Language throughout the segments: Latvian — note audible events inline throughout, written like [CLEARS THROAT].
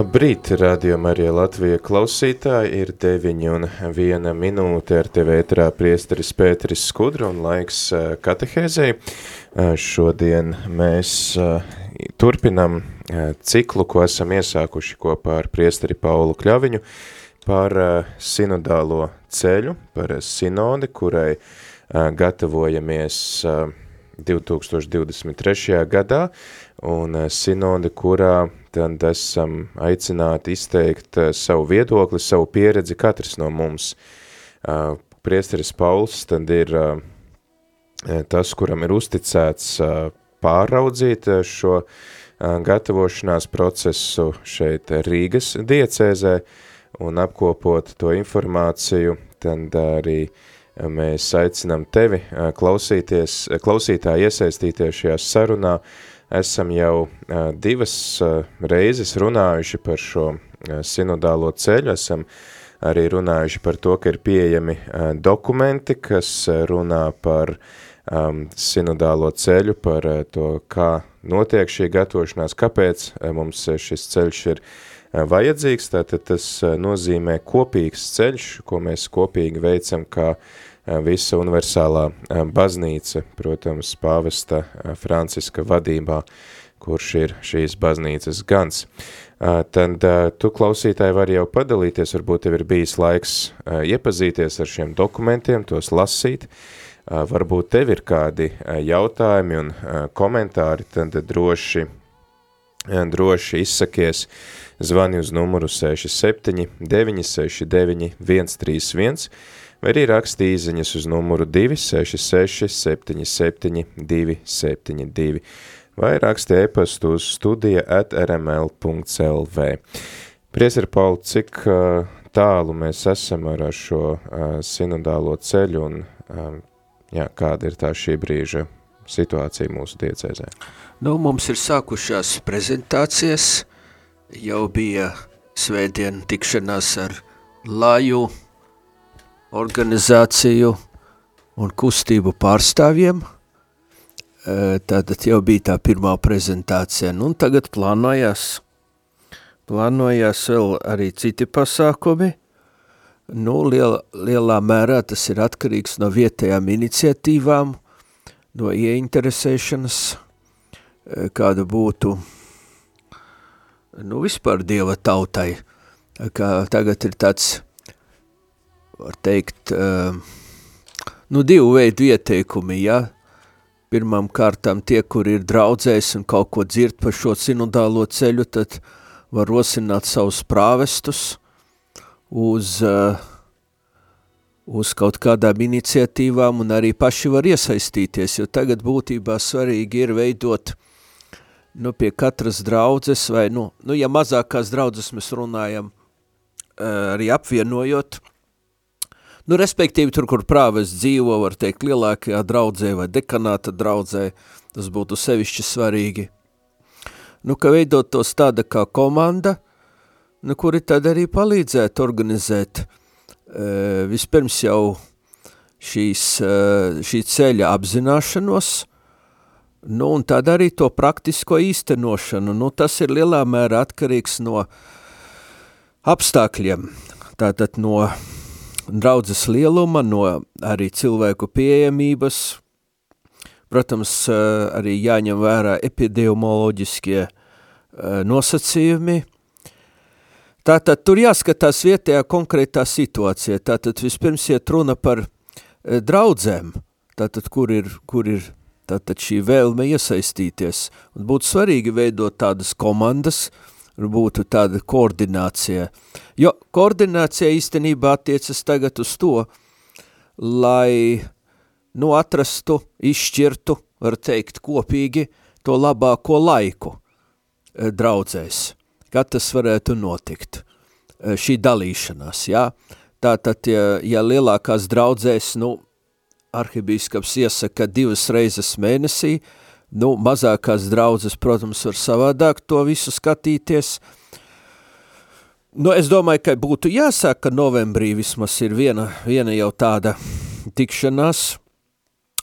Labrīt, rādījumā arī Latvija klausītāji, ir 9 un 1 minūte ar tevi ētrā priesteris Pēteris Skudra un laiks katehēzei. Šodien mēs turpinam ciklu, ko esam iesākuši kopā ar priesteri Paulu Kļaviņu par sinodālo ceļu, par sinodi, kurai gatavojamies 2023. gadā, un sinodi, kurā tad esam aicināti izteikt eh, savu viedokli, savu pieredzi katrs no mums. Priesteris Pauls tad ir eh, tas, kuram ir uzticēts pāraudzīt šo gatavošanās procesu šeit Rīgas diecēzē un apkopot to informāciju, tad arī mēs aicinām tevi klausīties, klausītāji iesaistīties šajā sarunā, esam jau divas reizes runājuši par šo sinodālo ceļu, esam arī runājuši par to, ka ir pieejami dokumenti, kas runā par um, sinodālo ceļu, par to, kā notiek šī gatavošanās, kāpēc mums šis ceļš ir vajadzīgs, tātad tas nozīmē kopīgs ceļš, ko mēs kopīgi veicam kā uh, visa universālā eh, baznīca, protams, pāvesta eh, Franciska vadībā, kurš ir šīs baznīcas gans. Tad tu klausītāji var jau padalīties, varbūt tev ir bijis laiks iepazīties ar šiem dokumentiem, tos lasīt, varbūt tev ir kādi jautājumi un komentāri, tad droši, droši izsakies, zvani uz numuru 67 969 131, vai arī raksti īziņas uz numuru 266 77 272 vai raksti e-pastu uz studija at rml.lv. Priesar Paul, cik tālu mēs esam ar šo sinodālo ceļu un jā, kāda ir tā šī brīža situācija mūsu diecēzē? Nu, mums ir sākušās prezentācijas, jau bija svētdien tikšanās ar Laju, organizāciju un kustību pārstāvjiem. Tātad jau bija tā pirmā prezentācija, nu tagad plānojās, plānojās vēl arī citi pasākumi. Nu, liel, lielā mērā tas ir atkarīgs no vietējām iniciatīvām, no ieinteresēšanas, kāda būtu, nu, vispār Dieva tautai, kā tagad ir tāds var teikt, uh, nu, divu veidu ieteikumi, ja, pirmām kārtām tie, kur ir draudzējis un kaut ko dzird par šo sinodālo ceļu, tad var rosināt savus prāvestus uz, uh, uz kaut kādām iniciatīvām un arī paši var iesaistīties, jo tagad būtībā svarīgi ir veidot nu, pie katras draudzes vai, nu, nu ja mazākās draudzes mēs runājam, uh, arī apvienojot, Nu, respektīvi, tur, kur prāves dzīvo, var teikt, lielākajā draudzē vai dekanāta draudzē, tas būtu sevišķi svarīgi. Nu, ka veidot tos tāda kā komanda, nu, kuri tad arī palīdzētu organizēt e, vispirms jau šīs, e, šī ceļa apzināšanos, nu, un tad arī to praktisko īstenošanu. Nu, tas ir lielā mērā atkarīgs no apstākļiem, tātad no draudzes lieluma, no arī cilvēku pieejamības. Protams, eh, arī jāņem vērā epidemioloģiskie eh, nosacījumi. Tātad tur jāskatās vietējā konkrētā situācija. Tātad vispirms iet runa par eh, draudzēm, tātad kur ir, kur ir tātad šī vēlme iesaistīties. Un būtu svarīgi veidot tādas komandas, uh, būtu tāda koordinācija. Jo koordinācija īstenībā attiecas tagad uz to, lai nu atrastu, izšķirtu, var teikt, kopīgi to labāko laiku. draudzēs, kā tas varētu notikt, šī dalīšanās, jā. Tātad, ja, ja lielākās draudzēs, nu, arhibīskaps iesaka divas reizes mēnesī, nu, mazākās draudzes, protams, var savādāk to visu skatīties. Nu, es domāju, ka būtu jāsāk, ka novembrī vismaz ir viena, viena jau tāda tikšanās,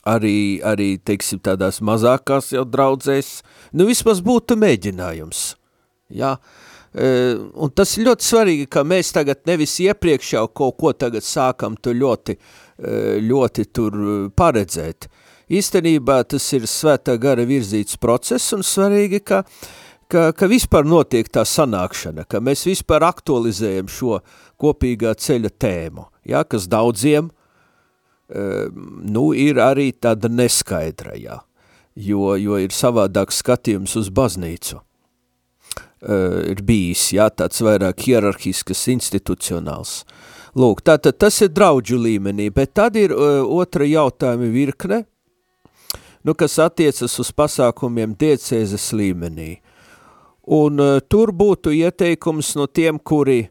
arī, arī, teiksim, tādās mazākās jau draudzēs, nu, vismaz būtu mēģinājums, jā, e, un tas ir ļoti svarīgi, ka mēs tagad nevis iepriekš jau kaut ko tagad sākam tu ļoti, e, ļoti tur paredzēt, īstenībā tas ir svētā gara virzīts process un svarīgi, ka, ka, ka vispār notiek tā sanākšana, ka mēs vispār aktualizējam šo kopīgā ceļa tēmu, ja, kas daudziem nu, ir arī tāda neskaidra, jā, jo, jo ir savādāk skatījums uz baznīcu. Uh, ir bijis, jā, tāds vairāk hierarhiskas, institucionāls. Lūk, tātad tas ir draudžu līmenī, bet tad ir uh, otra jautājuma virkne, nu, kas attiecas uz pasākumiem diecēzes līmenī. Un uh, tur būtu ieteikums no tiem, kuri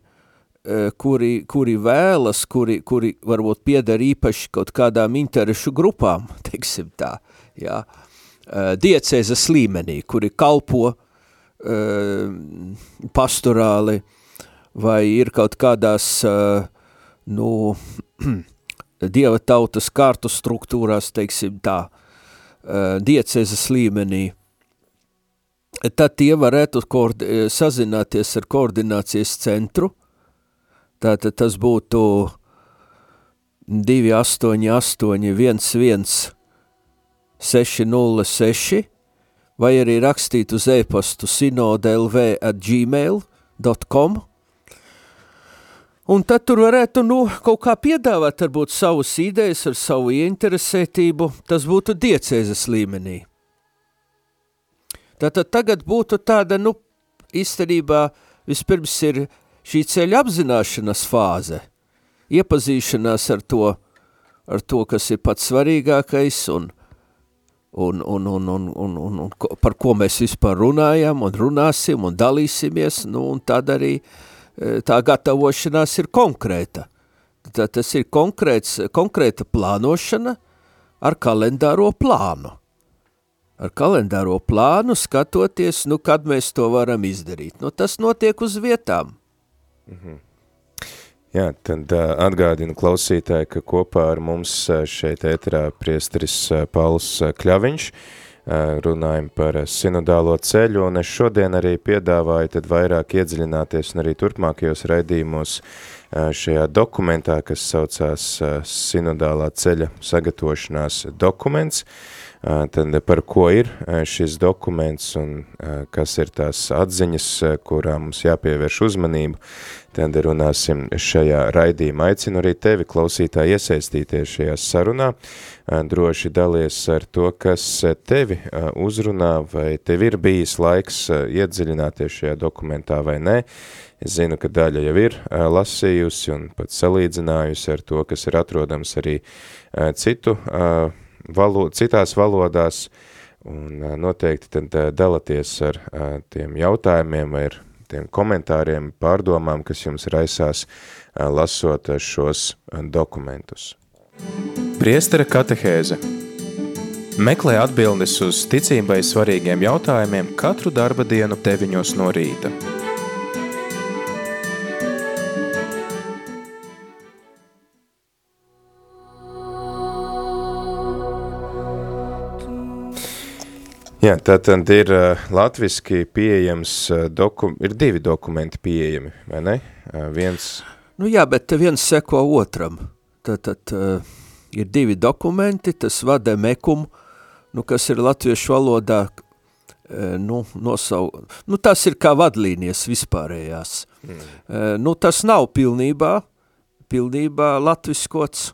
Eh, kuri, kuri vēlas, kuri, kuri varbūt pieder īpaši kaut kādām interešu grupām, [LAUGHS] teiksim tā, jā, eh, diecēzes līmenī, kuri kalpo uh, pastorāli vai ir kaut kādās, uh, nu, [CLEARS THROAT] dieva tautas kārtu struktūrās, teiksim tā, uh, diecēzes līmenī, tad tie varētu sazināties ar koordinācijas centru, Tātad tas būtu 288 606 vai arī rakstīt uz e-pastu sinodelv at gmail.com Un tad tur varētu, nu, kaut kā piedāvāt varbūt savus idejas ar savu ieinteresētību, tas būtu diecēzes līmenī. Tātad tagad būtu tāda, nu, īstenībā vispirms ir šī ceļa apzināšanas fāze, iepazīšanās ar to, ar to, kas ir pats svarīgākais un, un, un, un, un, un, un, un par ko mēs vispār runājam un runāsim un dalīsimies, nu, un tad arī e, tā gatavošanās ir konkrēta. Tad tas ir konkrēts, konkrēta plānošana ar kalendāro plānu ar kalendāro plānu skatoties, nu, kad mēs to varam izdarīt. Nu, tas notiek uz vietām. Mhm. Jā, tad uh, atgādinu klausītāji, ka kopā ar mums šeit ēterā priesteris Pauls Kļaviņš uh, runājam par sinodālo ceļu, un es šodien arī piedāvāju tad vairāk iedziļināties un arī turpmākajos raidījumos šajā dokumentā, kas saucās sinodālā ceļa sagatavošanās dokuments, tad par ko ir šis dokuments un kas ir tās atziņas, kurām mums jāpievērš uzmanību, tad runāsim šajā raidījumā. Aicinu arī tevi, klausītāji, iesaistīties šajā sarunā, droši dalies ar to, kas tevi uzrunā, vai tev ir bijis laiks iedziļināties šajā dokumentā vai nē. Es zinu, ka daļa jau ir lasījusi un pat salīdzinājusi ar to, kas ir atrodams arī citu valo, citās valodās, un noteikti tad dalaties ar tiem jautājumiem vai ar tiem komentāriem, pārdomām, kas jums raisās lasot šos dokumentus. Priestera katehēze Meklē atbildes uz ticībai svarīgiem jautājumiem katru darba dienu 9 no rīta. Jā, tātad ir uh, latviski pieejams, uh, doku, ir divi dokumenti pieejami, vai ne? Uh, viens... Nu jā, bet viens seko otram. Tātad uh, ir divi dokumenti, tas vada mekumu, nu, kas ir latviešu valodā, uh, nu, nosau, nu, tas ir kā vadlīnijas vispārējās. Mm. Uh, nu, tas nav pilnībā, pilnībā latviskots,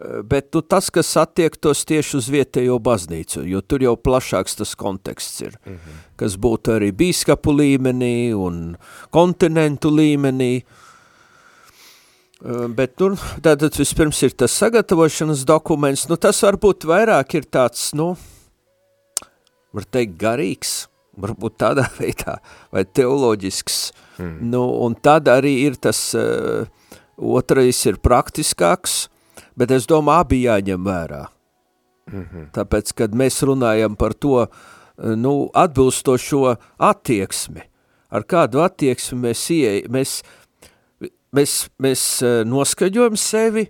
Bet nu, tas, kas attiektos tieši uz vietējo baznīcu, jo tur jau plašāks tas konteksts ir, mm -hmm. kas būtu arī bīskapu līmenī un kontinentu līmenī. Bet nu, tātad vispirms ir tas sagatavošanas dokuments, nu tas varbūt vairāk ir tāds, nu, var teikt, garīgs, varbūt tādā [LAUGHS] veidā, vai teoloģisks, mm. nu, un tad arī ir tas, uh, otrais ir praktiskāks, bet es domāju, abi jāņem vērā. Mm -hmm. Tāpēc, kad mēs runājam par to, nu, atbilstošo attieksmi, ar kādu attieksmi mēs, ieej, mēs, mēs, mēs noskaņojam sevi,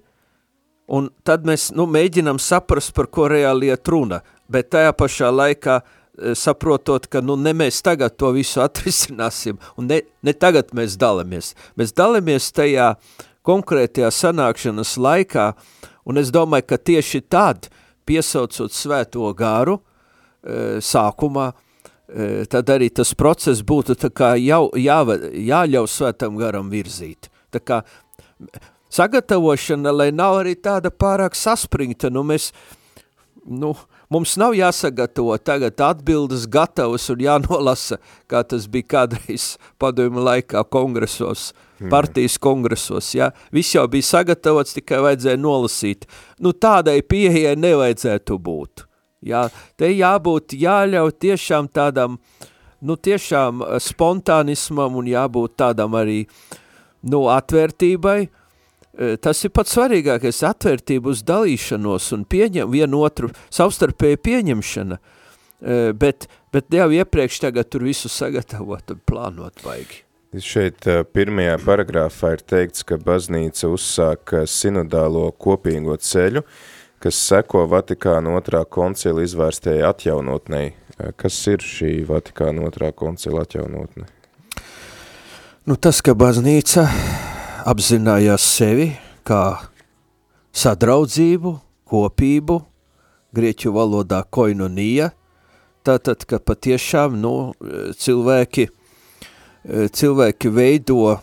un tad mēs nu, mēģinam saprast, par ko reāli iet runa, bet tajā pašā laikā e, saprotot, ka nu, ne mēs tagad to visu atrisināsim, un ne, ne tagad mēs dalamies. Mēs dalamies tajā konkrētajā sanākšanas laikā, un es domāju, ka tieši tad, piesaucot svēto garu, e, sākumā, e, tad arī tas process būtu tā kā jau, jā, jāļauj svētam garam virzīt. Tā kā sagatavošana, lai nav arī tāda pārāk saspringta, nu mēs, nu, mums nav jāsagatavo tagad atbildes gatavas un jānolasa, kā tas bija kādreiz padomju laikā kongresos, hmm. partijas kongresos, ja? Viss jau bija sagatavots, tikai vajadzēja nolasīt. Nu, tādai pieejai nevajadzētu būt. Ja? Te jābūt, jāļauj tiešām tādam, nu, tiešām spontānismam un jābūt tādam arī, nu, atvērtībai, tas ir pats svarīgākais - atvērtība uz dalīšanos un pieņem vienu otru savstarpēju pieņemšana, e, bet, bet jau iepriekš tagad tur visu sagatavot un plānot vajag. Šeit e, pirmajā paragrāfā ir teikts, ka baznīca uzsāk sinodālo kopīgo ceļu, kas seko Vatikāna otrā koncila izvērstēja atjaunotnei. Kas ir šī Vatikāna otrā koncila atjaunotne? Nu, tas, ka baznīca apzinājās sevi kā sadraudzību, kopību, grieķu valodā koinonija, tātad, ka patiešām, nu, cilvēki, cilvēki veido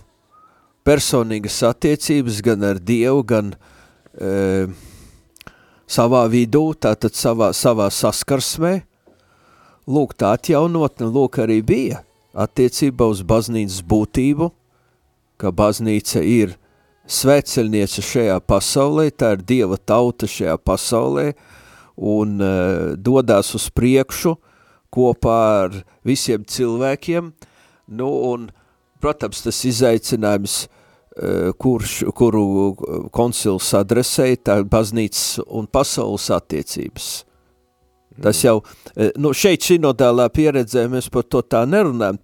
personīgas attiecības gan ar Dievu, gan e, savā vidū, tātad savā, savā saskarsmē, lūk, tā atjaunotne, lūk, arī bija attiecībā uz baznīcas būtību, ka baznīca ir svētceļniece šajā pasaulē, tā ir Dieva tauta šajā pasaulē un uh, dodās uz priekšu kopā ar visiem cilvēkiem, nu un, protams, tas izaicinājums, uh, kurš, kuru koncils adresēja, tā ir baznīcas un pasaules attiecības. Tas jau, e, nu šeit sinodālā pieredzē mēs par to tā nerunājam,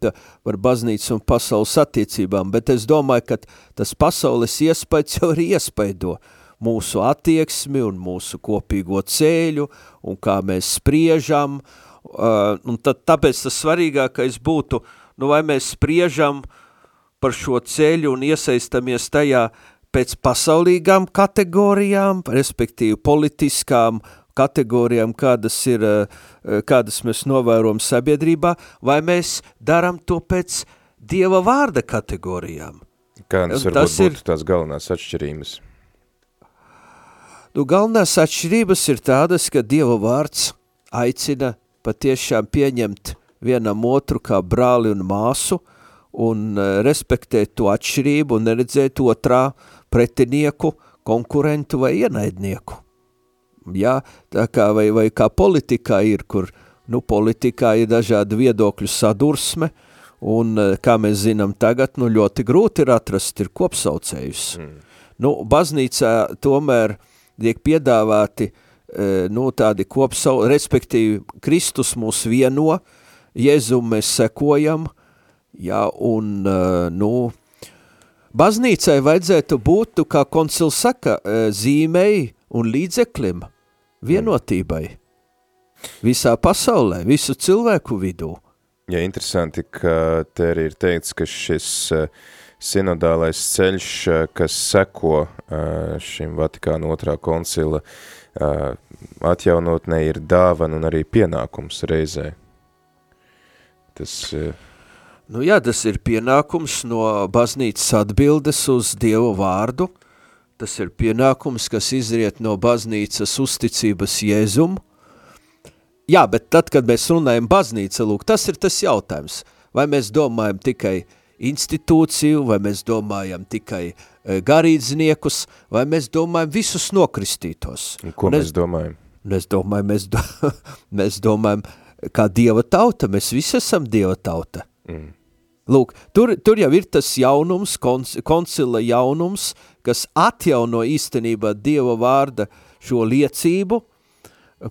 par baznīcu un pasaules attiecībām, bet es domāju, ka tas pasaules iespējas jau ir iespaido mūsu attieksmi un mūsu kopīgo ceļu un kā mēs spriežam, uh, un tad tāpēc tas svarīgākais būtu, nu vai mēs spriežam par šo ceļu un iesaistamies tajā pēc pasaulīgām kategorijām, respektīvi politiskām, kategorijām, kādas, ir, eh, kādas mēs novērojam sabiedrībā, vai mēs darām to pēc Dieva vārda kategorijām. Kādas varbūt tas būtu ir, tās galvenās atšķirības? Nu, galvenās atšķirības ir tādas, ka Dieva vārds aicina patiešām pieņemt vienam otru kā brāli un māsu un eh, respektēt to atšķirību un neredzēt otrā pretinieku, konkurentu vai ienaidnieku. Jā, tā kā vai, vai kā politikā ir, kur, nu, politikā ir dažādi viedokļu sadursme, un, eh, kā mēs zinām tagad, nu, ļoti grūti ir atrast ir kopsaucējus. Mm. Nu, baznīcā tomēr tiek piedāvāti, eh, nu, tādi kopsau, respektīvi, Kristus mūs vieno, Jēzum mēs sekojam, jā, un, eh, nu, baznīcai vajadzētu būt, kā koncils saka, zīmei un līdzeklim, vienotībai visā pasaulē, visu cilvēku vidū. Ja interesanti, ka te arī ir teikts, ka šis uh, sinodālais ceļš, uh, kas seko uh, šim Vatikāna otrā koncila atjaunotnē, ir dāvana un arī pienākums reizē. Tas... Nu jā, tas ir pienākums no baznīcas atbildes uz Dievu vārdu, tas ir pienākums, kas izriet no baznīcas uzticības Jēzum. Jā, bet tad, kad mēs runājam baznīca, lūk, tas ir tas jautājums. Vai mēs domājam tikai institūciju, vai mēs domājam tikai e, garīdzniekus, vai mēs domājam visus nokristītos. Un ko Un mēs es, domājam? Es domāju, mēs, do, [LAUGHS] mēs domājam kā dieva tauta, mēs visi esam dieva tauta. Mm. Lūk, tur, tur jau ir tas jaunums, kons, koncila jaunums, kas atjauno īstenībā dieva vārda šo liecību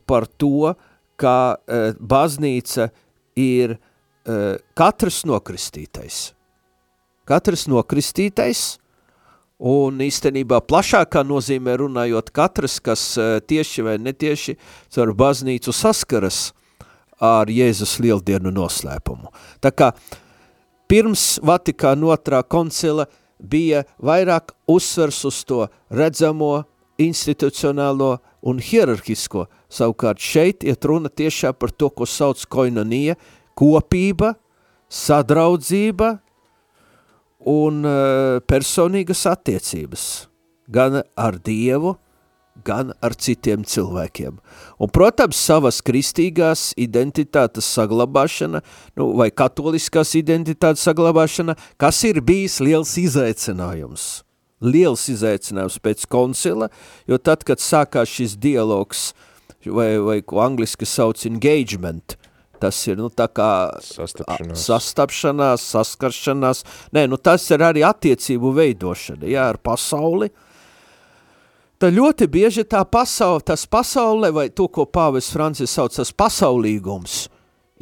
par to, ka uh, baznīca ir uh, katrs nokristītais. Katrs nokristītais, un īstenībā plašākā nozīmē runājot katrs, kas uh, tieši vai netieši caur baznīcu saskaras ar Jēzus lieldienu noslēpumu. Tā kā pirms Vatikāna otrā koncila bija vairāk uzsvers uz to redzamo, institucionālo un hierarhisko. Savukārt šeit iet runa tiešā par to, ko sauc koinonija, kopība, sadraudzība un uh, personīgas attiecības. Gan ar Dievu, gan ar citiem cilvēkiem. Un, protams, savas kristīgās identitātes saglabāšana, nu, vai katoliskās identitātes saglabāšana, kas ir bijis liels izaicinājums. Liels izaicinājums pēc koncila, jo tad, kad sākās šis dialogs, vai, vai ko angliski sauc engagement, tas ir, nu, tā kā Sastapšanās. sastapšanās, saskaršanās, nē, nu, tas ir arī attiecību veidošana, jā, ar pasauli, tad ļoti bieži tā pasaule, tas pasaule, vai to, ko pāvis Francis sauc, tas pasaulīgums,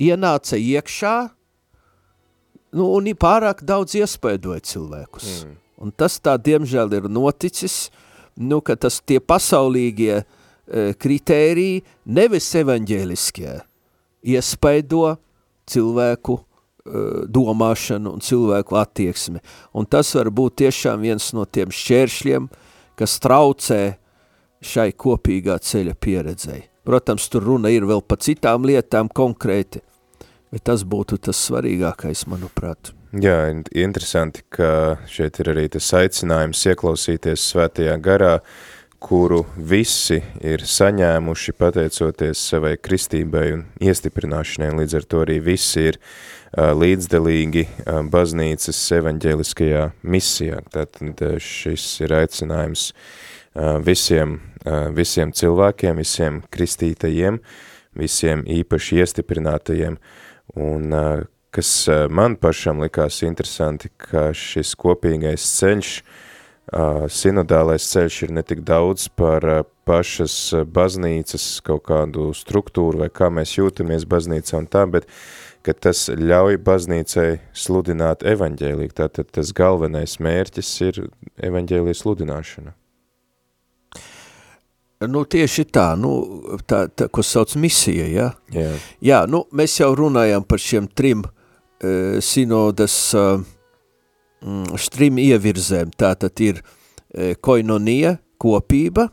ienāca iekšā, nu, un pārāk daudz iespaidoja cilvēkus. Mm. Un tas tā, diemžēl, ir noticis, nu, ka tas tie pasaulīgie e, kritēriji, nevis evaņģēliskie, iespaido cilvēku e, domāšanu un cilvēku attieksmi. Un tas var būt tiešām viens no tiem šķēršļiem, kas traucē šai kopīgā ceļa pieredzei. Protams, tur runa ir vēl pa citām lietām konkrēti, bet tas būtu tas svarīgākais, manuprāt. Jā, in- interesanti, ka šeit ir arī tas aicinājums ieklausīties svētajā garā, kuru visi ir saņēmuši pateicoties savai kristībai un iestiprināšanai, līdz ar to arī visi ir uh, līdzdelīgi uh, baznīcas evaņģēliskajā misijā. Tātad uh, šis ir aicinājums uh, visiem, uh, visiem cilvēkiem, visiem kristītajiem, visiem īpaši iestiprinātajiem, un uh, kas uh, man pašam likās interesanti, ka šis kopīgais ceļš, uh, sinodālais ceļš ir ne tik daudz par uh, pašas uh, baznīcas kaut kādu struktūru vai kā mēs jūtamies baznīcā un tā, bet ka tas ļauj baznīcai sludināt evaņģēlīgi. Tātad tas galvenais mērķis ir evaņģēlijas sludināšana. Nu, tieši tā, nu, tā, tā ko sauc misija, ja? Jā. Jā, nu, mēs jau runājam par šiem trim uh, sinodas uh, trim ievirzēm. Tātad ir uh, koinonija, kopība,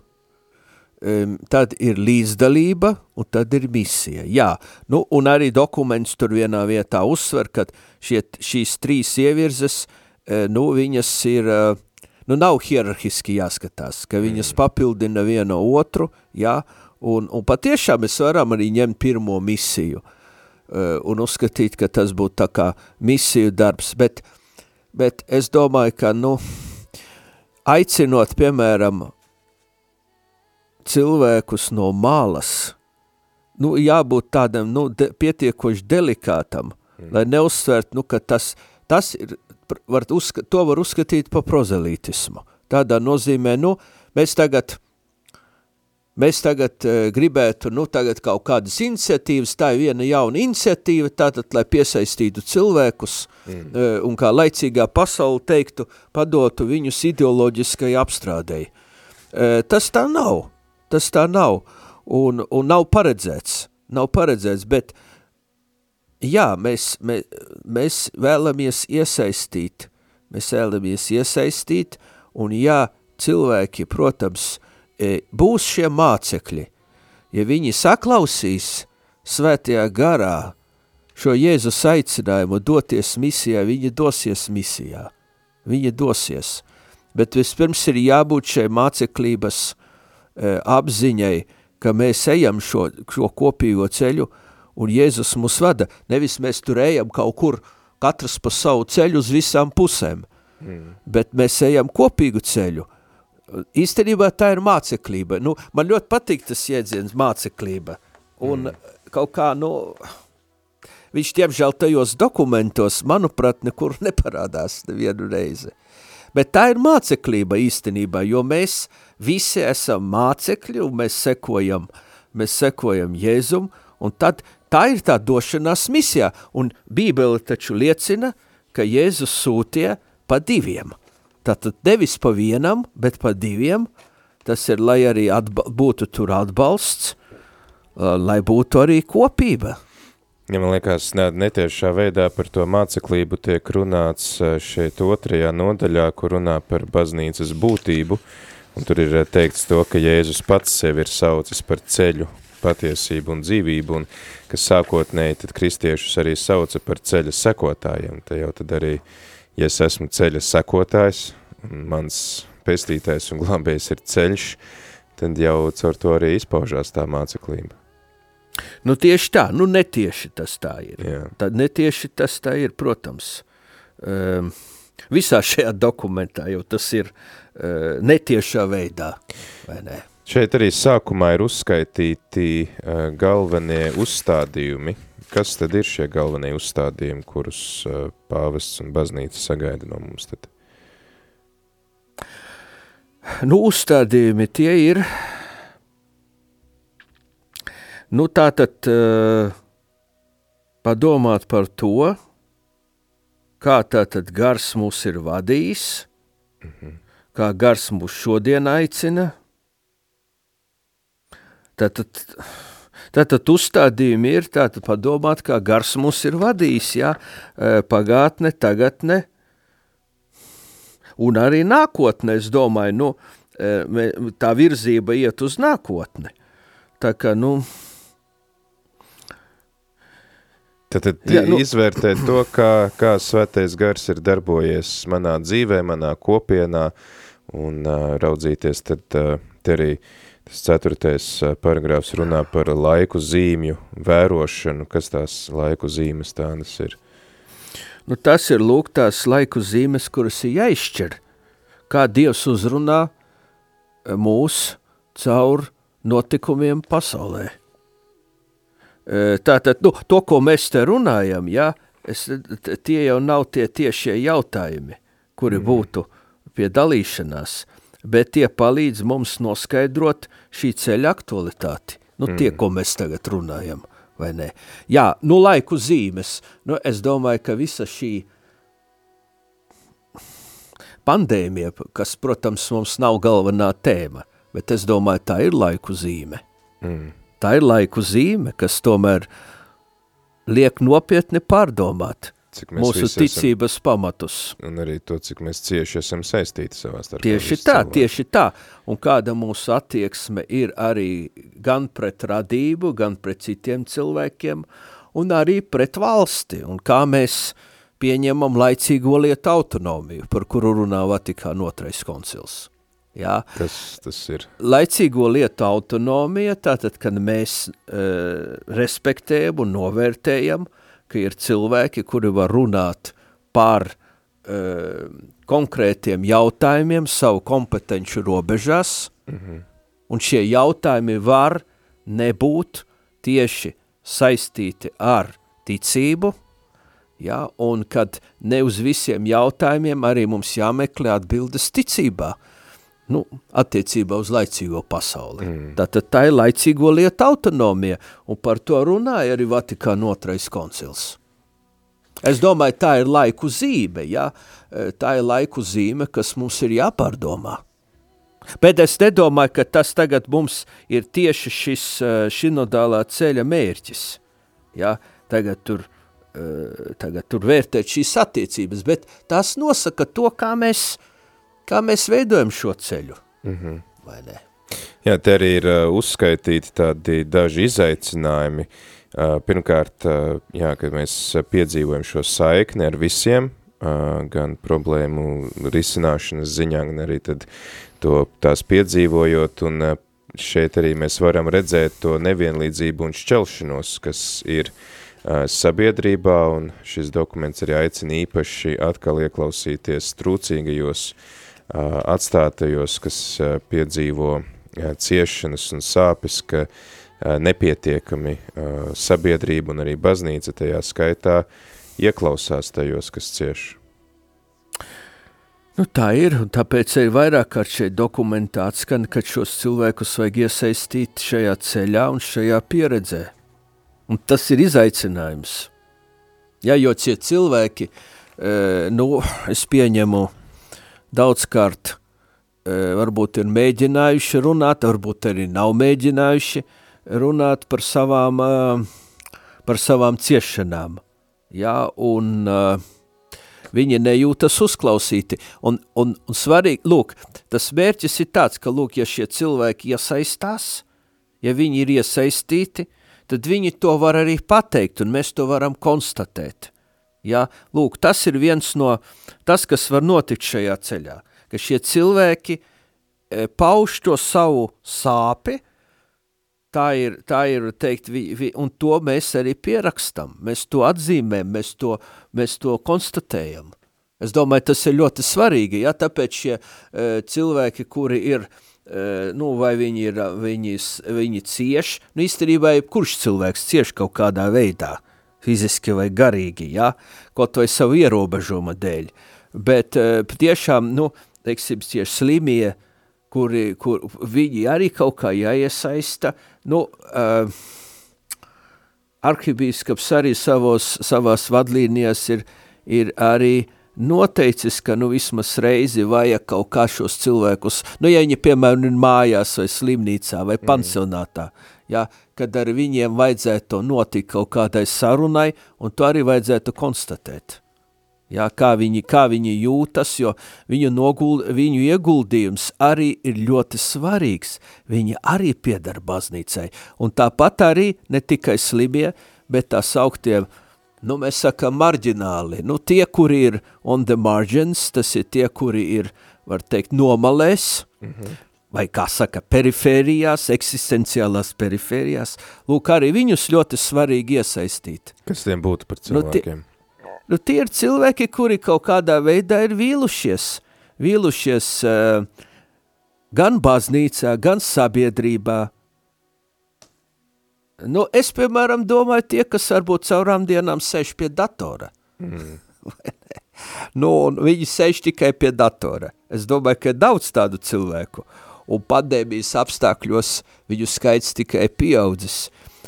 um, tad ir līdzdalība un tad ir misija. Jā, nu, un arī dokuments tur vienā vietā uzsver, ka šie, šīs trīs ievirzes, uh, nu, viņas ir, uh, nu, nav hierarhiski jāskatās, ka viņas papildina vienu otru, jā, un, un patiešām mēs varam arī ņemt pirmo misiju uh, un uzskatīt, ka tas būtu tā kā misiju darbs, bet, bet es domāju, ka, nu, aicinot, piemēram, cilvēkus no malas, nu, jābūt tādam, nu, de, pietiekoši delikātam, mm. lai neuzsvērt, nu, ka tas, tas ir, var uzska, to var uzskatīt par prozelītismu. Tādā nozīmē, nu, mēs tagad, mēs tagad uh, gribētu, nu, tagad kaut kādas iniciatīvas, tā ir viena jauna iniciatīva, tātad, lai piesaistītu cilvēkus mm. uh, un kā laicīgā pasauli teiktu, padotu viņus ideoloģiskai apstrādēji. Uh, tas tā nav, tas tā nav, un, un nav paredzēts, nav paredzēts, bet jā, mēs, mē, mēs vēlamies iesaistīt, mēs vēlamies iesaistīt, un jā, cilvēki, protams, e, būs šie mācekļi, ja viņi saklausīs svētajā garā šo Jēzus aicinājumu doties misijā, viņi dosies misijā, viņi dosies, bet vispirms ir jābūt šai māceklības e, apziņai, ka mēs ejam šo, šo kopīgo ceļu, un Jēzus mūs vada, nevis mēs tur ejam kaut kur, katrs pa savu ceļu uz visām pusēm, mm. bet mēs ejam kopīgu ceļu. Īstenībā tā ir māceklība. Nu, man ļoti patīk tas jēdziens māceklība, un mm. kaut kā, nu, viņš tiemžēl tajos dokumentos, manuprāt, nekur neparādās nevienu reizi. Bet tā ir māceklība īstenībā, jo mēs visi esam mācekļi un mēs sekojam, mēs sekojam Jēzum, un tad tā ir tā došanās misijā, un Bībele taču liecina, ka Jēzus sūtie pa diviem. Tātad nevis pa vienam, bet pa diviem, tas ir, lai arī būtu tur atbalsts, lai būtu arī kopība. Ja man liekas, netiešā veidā par to māceklību tiek runāts šeit otrajā nodaļā, kur runā par baznīcas būtību, un tur ir teikts to, ka Jēzus pats sevi ir saucis par ceļu, patiesību un dzīvību, un kas sākotnēji tad kristiešus arī sauca par ceļa sekotājiem. Te jau tad arī, ja es esmu ceļa sekotājs, mans pestītais un glābējs ir ceļš, tad jau caur to arī izpaužās tā māceklība. Nu tieši tā, nu netieši tas tā ir. Jā. Tad netieši tas tā ir, protams. Um, visā šajā dokumentā jau tas ir uh, netiešā veidā, vai ne? Šeit arī sākumā ir uzskaitīti uh, galvenie uzstādījumi. Kas tad ir šie galvenie uzstādījumi, kurus uh, pāvests un baznīca sagaida no mums tad? Nu, uzstādījumi tie ir Nu, tā tad uh, padomāt par to, kā tātad gars mūs ir vadījis, mm -hmm. kā gars mūs šodien aicina. Tātad, tātad uzstādījumi ir tātad padomāt, kā gars mūs ir vadījis, jā, pagātne, tagadne, un arī nākotne, es domāju, nu, tā virzība iet uz nākotni. Tā kā, nu, Tad, tad Jā, nu, izvērtēt to, kā, kā svētais gars ir darbojies manā dzīvē, manā kopienā, un uh, raudzīties, tad uh, te arī tas ceturtais uh, paragrāfs runā par laiku zīmju vērošanu, kas tās laiku zīmes tādas ir. Nu, tas ir lūk tās laiku zīmes, kuras ir jāizšķir, kā Dievs uzrunā mūs caur notikumiem pasaulē. Tātad, nu, to, ko mēs te runājam, ja, es, tie jau nav tie tiešie jautājumi, kuri mm. būtu pie dalīšanās, bet tie palīdz mums noskaidrot šī ceļa aktualitāti. Nu, tie, mm. ko mēs tagad runājam, vai ne? Jā, nu, laiku zīmes. Nu, es domāju, ka visa šī pandēmija, kas, protams, mums nav galvenā tēma, bet es domāju, tā ir laiku zīme. Mm tā ir laiku zīme, kas tomēr liek nopietni pārdomāt mūsu ticības esam, pamatus. Un arī to, cik mēs cieši esam saistīti savā starpā. Tieši tā, cilvēku. tieši tā. Un kāda mūsu attieksme ir arī gan pret radību, gan pret citiem cilvēkiem, un arī pret valsti. Un kā mēs pieņemam laicīgo lietu autonomiju, par kuru runā Vatikāna otrais koncils. Jā. Kas tas ir? Laicīgo lietu autonomija, tātad, kad mēs uh, respektējam un novērtējam, ka ir cilvēki, kuri var runāt par uh, konkrētiem jautājumiem savu kompetenci robežās, mm -hmm. un šie jautājumi var nebūt tieši saistīti ar ticību, ja, un kad ne uz visiem jautājumiem arī mums jāmeklē atbildes ticībā. Uh, nu, attiecībā uz laicīgo pasauli. Mm. Tātad tā ir laicīgo lietu autonomija, un par to runāja arī Vatikāna otrais koncils. Es domāju, tā ir laiku zīme, ja? E, tā ir laiku zīme, kas mums ir jāpārdomā. Bet es nedomāju, ka tas tagad mums ir tieši šis e, šinodālā ceļa mērķis. Ja? Tagad tur, e, tagad tur vērtēt šīs attiecības, bet tas nosaka to, kā mēs kā mēs veidojam šo ceļu, mm -hmm. vai ne? Jā, te arī ir uh, uzskaitīti tādi daži izaicinājumi. Uh, pirmkārt, uh, jā, kad mēs piedzīvojam šo saikni ar visiem, uh, gan problēmu risināšanas ziņā, gan arī tad to tās piedzīvojot, un uh, šeit arī mēs varam redzēt to nevienlīdzību un šķelšanos, kas ir uh, sabiedrībā, un šis dokuments arī aicina īpaši atkal ieklausīties trūcīgajos uh, atstātajos, kas piedzīvo ciešanas un sāpes, ka nepietiekami sabiedrība un arī baznīca tajā skaitā ieklausās tajos, kas cieš. Nu, tā ir, un tāpēc ir vairāk kārt šeit dokumentāts, ka, ka šos cilvēkus vajag iesaistīt šajā ceļā un šajā pieredzē. Un tas ir izaicinājums. Ja, jo šie cilvēki, nu, es pieņemu daudzkārt, e, varbūt ir mēģinājuši runāt, varbūt arī nav mēģinājuši runāt par savām, e, par savām ciešanām. Ja, un uh, viņi nejūtas uzklausīti. Un, un, un svarīgi, lūk, tas mērķis ir tāds, ka, lūk, ja šie cilvēki iesaistās, ja viņi ir iesaistīti, tad viņi to var arī pateikt, un mēs to varam konstatēt. Ja? Lūk, tas ir viens no, tas, kas var notikt šajā ceļā, ka šie cilvēki e, pauž to savu sāpi, tā ir, tā ir teikt, vi, vi, un to mēs arī pierakstam, mēs to atzīmēm, mēs to, mēs to konstatējam. Es domāju, tas ir ļoti svarīgi, ja, tāpēc šie uh, cilvēki, kuri ir, uh, nu, vai viņi ir, viņi, viņi cieš, nu, īstenībā, kurš cilvēks cieš kaut kādā veidā, fiziski vai garīgi, ja, kaut vai savu ierobežuma dēļ, bet uh, tiešām, nu, teiksim, tieši slimie, kuri, kur viņi arī kaut kā jāiesaista, Nu, uh, arhibīskaps arī savos, savās vadlīnijās ir, ir arī noteicis, ka nu vismaz reizi vajag kaut kā šos cilvēkus, nu ja viņi piemēram ir mājās vai slimnīcā vai mm. pansionātā, ja, kad ar viņiem vajadzētu notikt kaut kādai sarunai un to arī vajadzētu konstatēt. Jā, kā, viņi, kā viņi jūtas, jo viņu, noguld, viņu ieguldījums arī ir ļoti svarīgs. Viņi arī piedara baznīcai. Un tāpat arī ne tikai slimie, bet tā sauktie, nu mēs sakam, marģināli. Nu tie, kuri ir on the margins, tas ir tie, kuri ir, var teikt, nomalēs, mm -hmm. vai kā saka, perifērijās, eksistenciālās perifērijās. Lūk, arī viņus ļoti svarīgi iesaistīt. Kas tiem būtu par cilvēkiem? Nu, tie, Nu, tie ir cilvēki, kuri kaut kādā veidā ir vīlušies, vīlušies uh, gan baznīcā, gan sabiedrībā. Nu, es, piemēram, domāju tie, kas varbūt caurām dienām sēž pie datora. Mm. [LAUGHS] nu, viņi sēž tikai pie datora. Es domāju, ka ir daudz tādu cilvēku, un pandēmijas apstākļos viņu skaits tikai pieaudzis.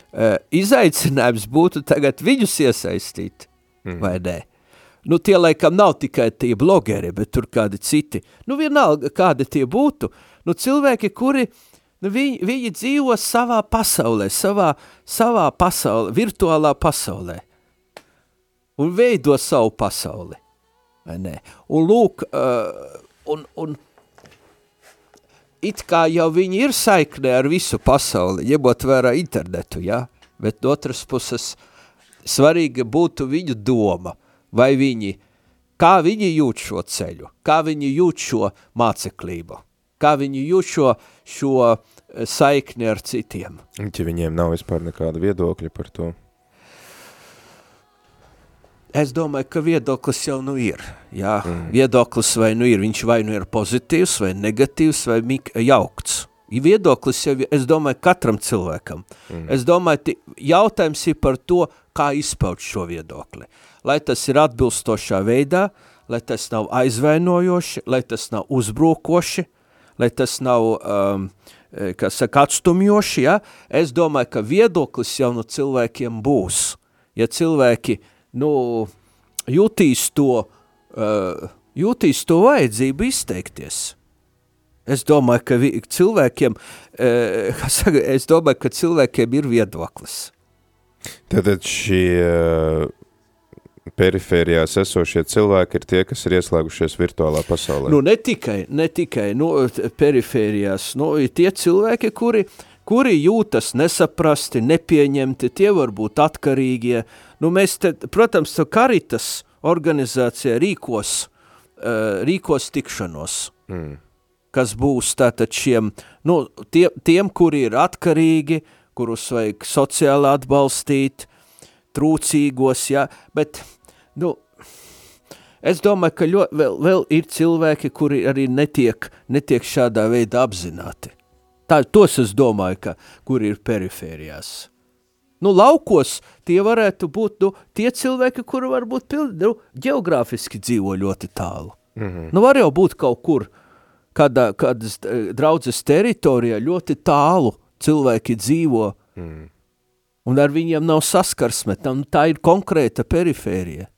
Uh, izaicinājums būtu tagad viņus iesaistīt mm. vai nē? Nu, tie laikam nav tikai tie blogeri, bet tur kādi citi. Nu, vienalga, kādi tie būtu. Nu, cilvēki, kuri, nu, viņi, viņi dzīvo savā pasaulē, savā, savā pasaulē, virtuālā pasaulē. Un veido savu pasauli. Vai ne? Un lūk, uh, un, un it kā jau viņi ir saiknē ar visu pasauli, ņemot vērā internetu, ja? bet no otras puses – svarīga būtu viņu doma, vai viņi, kā viņi jūt šo ceļu, kā viņi jūt šo māceklību, kā viņi jūt šo, šo eh, saikni ar citiem. Ja viņiem nav vispār nekāda viedokļa par to? Es domāju, ka viedoklis jau nu ir. Jā, mm. viedoklis vai nu ir, viņš vai nu ir pozitīvs, vai negatīvs, vai jaukts. Viedoklis jau, es domāju, katram cilvēkam. Mm. Es domāju, jautājums ir par to, kā izpaut šo viedokli. Lai tas ir atbilstošā veidā, lai tas nav aizvainojoši, lai tas nav uzbrukoši, lai tas nav, um, e, kas saka, atstumjoši, ja? es domāju, ka viedoklis jau no cilvēkiem būs. Ja cilvēki, nu, jutīs to, uh, jutīs to vajadzību izteikties. Es domāju, ka vi, cilvēkiem, [LAUGHS] uh, saka, es domāju, ka cilvēkiem ir viedoklis. Tātad šie perifērijās esošie cilvēki ir tie, kas ir ieslēgušies virtuālā pasaulē? Nu, ne tikai, ne tikai nu, perifērijās, nu, tie cilvēki, kuri, kuri jūtas nesaprasti, nepieņemti, tie var būt atkarīgie. Nu, mēs te, protams, Karitas organizācija rīkos, uh, rīkos tikšanos. Mm. kas būs tātad šiem, nu, tie, tiem, kuri ir atkarīgi, uh, kurus vajag sociāli atbalstīt, trūcīgos, ja, bet, nu, es domāju, ka ļoti vēl, vēl ir cilvēki, kuri arī netiek, netiek šādā veidā apzināti. Tā, tos es domāju, ka, kur ir perifērijās. Nu, laukos tie varētu būt nu, tie cilvēki, kuri varbūt pildi, nu, geogrāfiski dzīvo ļoti tālu. Mm -hmm. Nu, var jau būt kaut kur, kādā, kādas eh, draudzes teritorijā ļoti tālu cilvēki dzīvo, mm. un ar viņiem nav saskarsme, tam, tā ir konkrēta perifērija.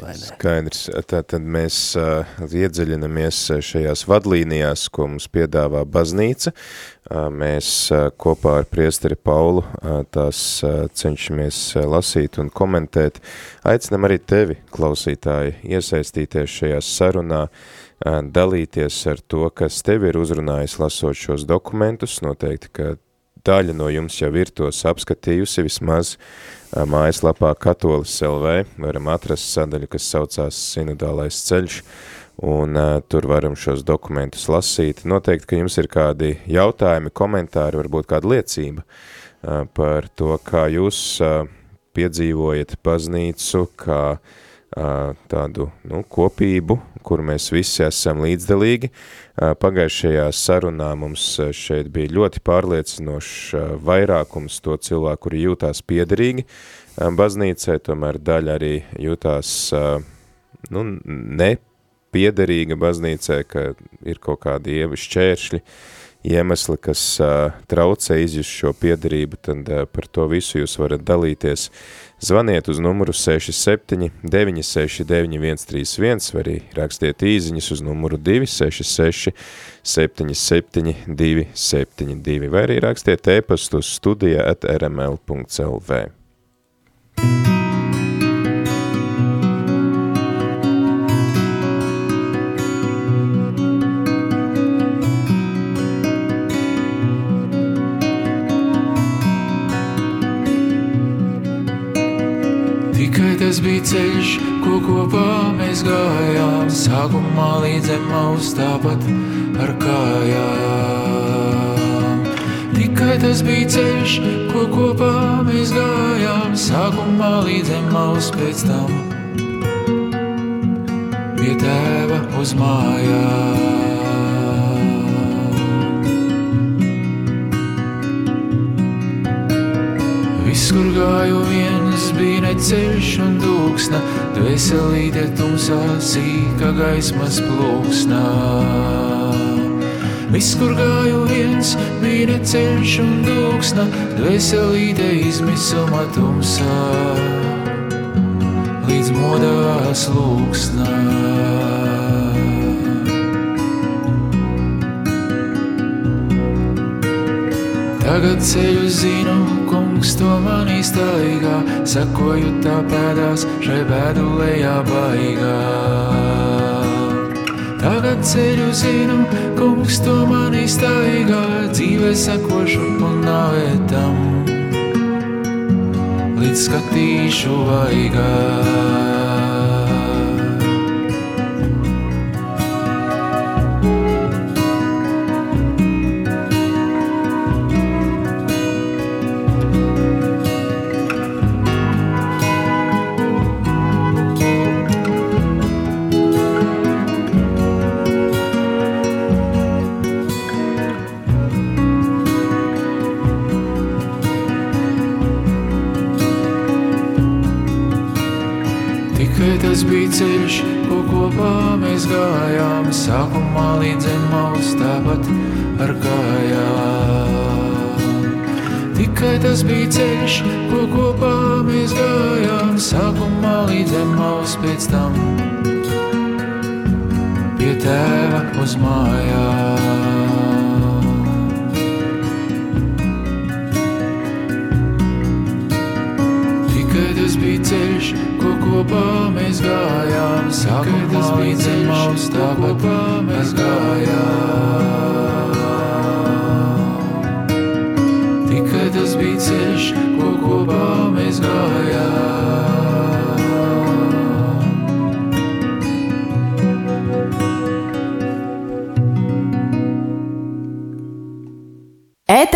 Skaidrs. Tātad mēs uh, iedziļinamies šajās vadlīnijās, ko mums piedāvā baznīca. Uh, mēs uh, kopā ar priesteri Paulu uh, tās uh, cenšamies uh, lasīt un komentēt. Aicinam arī tevi, klausītāji, iesaistīties šajā sarunā, uh, dalīties ar to, kas tevi ir uzrunājis lasot šos dokumentus. Noteikti, ka daļa no jums jau ir tos apskatījusi vismaz mājaslapā katolis LV, varam atrast sadaļu, kas saucās Sinodālais ceļš, un uh, tur varam šos dokumentus lasīt. Noteikti, ka jums ir kādi jautājumi, komentāri, varbūt kāda liecība uh, par to, kā jūs uh, piedzīvojat baznīcu, kā uh, tādu nu, kopību, kur mēs visi esam līdzdalīgi. Pagājušajā sarunā mums šeit bija ļoti pārliecinošs vairākums to cilvēku, kuri jūtās piederīgi baznīcai, tomēr daļa arī jūtās nu, nepiederīga baznīcai, ka ir kaut kādi ievi šķēršļi, iemesli, kas traucē izjust šo piederību, tad par to visu jūs varat dalīties Zvaniet uz numuru 67 969 131 vai arī rakstiet īziņas uz numuru 266 77 272 vai arī rakstiet e-pastu studija at rml.lv. Tas bija ceļš, ko kopā mēs gājām. Sākumā līdz zemes tāpat ar kājām. Tikai tas bija ceļš, ko kopā mēs gājām. Sākumā līdz zemes pēc tam pie tēva uz mājām. Viss, kur gāju viens, bija neceļš un dūksna, dvēselīte tumsā sīka gaismas plūksnā. Viss, kur gāju viens, bija neceļš un dūksna, dvēselīte izmisuma tumsā, līdz modās lūksnā. Tagad ceļu zinu, kungs to man iztaigā, sakoju tā pēdās šai bēdu lejā baigā. Tagad ceļu zinu, kungs to man iztaigā, dzīvē sakošu un nāvētam, līdz skatīšu vaigā.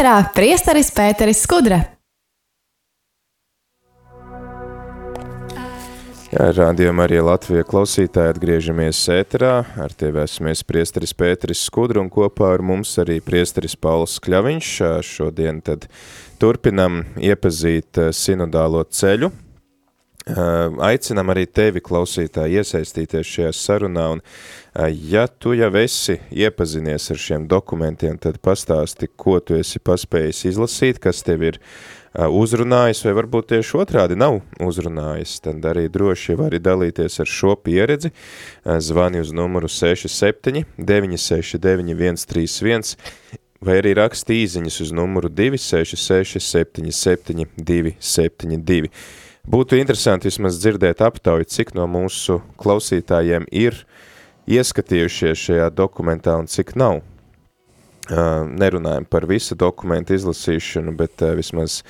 Ēterā priesteris Pēteris Skudra. Rādījumā arī Latvija klausītāji atgriežamies ēterā, ar tevi esmies priesteris Pēteris Skudru un kopā ar mums arī priesteris Pauls Kļaviņš. Šodien tad turpinam iepazīt eh, sinodālo ceļu. Aicinam arī tevi klausītāji iesaistīties šajā sarunā un ja tu jau esi iepazinies ar šiem dokumentiem, tad pastāsti, ko tu esi paspējis izlasīt, kas tev ir uzrunājis, vai varbūt tieši otrādi nav uzrunājis, tad arī droši vari dalīties ar šo pieredzi. Zvani uz numuru 67 969 131 vai arī raksti īziņas uz numuru 266 77 272. Būtu interesanti vismaz dzirdēt aptauju, cik no mūsu klausītājiem ir ieskatījušies šajā dokumentā un cik nav. Nerunājam par visu dokumentu izlasīšanu, bet vismaz,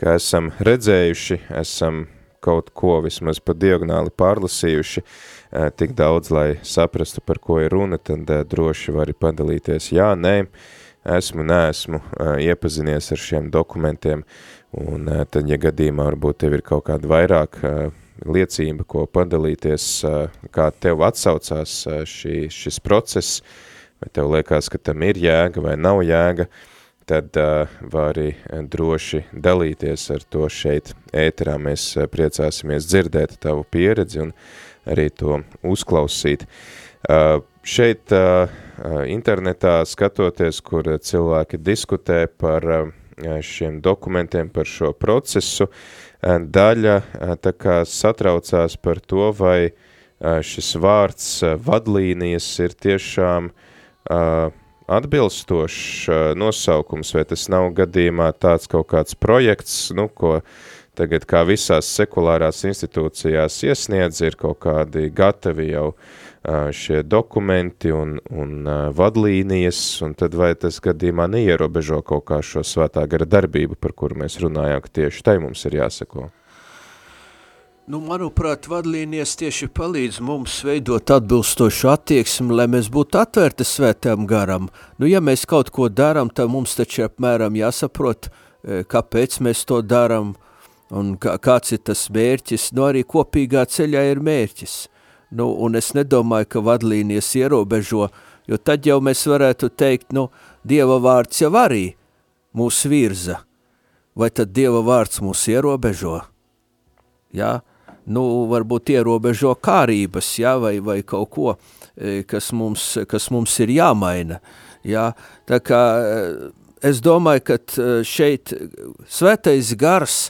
kā esam redzējuši, esam kaut ko vismaz pa diagonāli pārlasījuši, tik daudz, lai saprastu, par ko ir runa, tad droši vari padalīties, jā, nē, esmu, neesmu iepazinies ar šiem dokumentiem, un tad, ja gadījumā varbūt tev ir kaut kāda vairāk liecība, ko padalīties, kā tev atsaucās šī, šis process, vai tev liekas, ka tam ir jēga vai nav jēga, tad vari droši dalīties ar to šeit ēterā. Mēs priecāsimies dzirdēt tavu pieredzi un arī to uzklausīt. Šeit internetā skatoties, kur cilvēki diskutē par šiem dokumentiem, par šo procesu, uh, daļa uh, tā kā satraucās par to, vai uh, šis vārds uh, vadlīnijas ir tiešām uh, atbilstošs nosaukums, vai tas nav gadījumā tāds kaut kāds projekts, nu, ko tagad kā visās sekulārās institūcijās iesniedz, ir kaut kādi gatavi jau šie dokumenti un, un vadlīnijas, un tad vai tas gadījumā neierobežo kaut kā šo svētā gara darbību, par kuru mēs runājām, ka tieši tai mums ir jāsako? Nu, manuprāt, vadlīnijas tieši palīdz mums veidot atbilstošu attieksmi, lai mēs būtu atvērti svētām garam. Nu, ja mēs kaut ko darām, tad mums taču apmēram jāsaprot, kāpēc mēs to darām un kā, kāds ir tas mērķis. Nu, arī kopīgā ceļā ir mērķis. Nu, un es nedomāju, ka vadlīnijas ierobežo, jo tad jau mēs varētu teikt, nu, Dieva vārds jau arī mūs virza. Vai tad Dieva vārds mūs ierobežo? Jā, nu, varbūt ierobežo kārības, ja, vai, vai kaut ko, e, kas mums, kas mums ir jāmaina. Ja. Tā kā e, es domāju, ka e, šeit svētais gars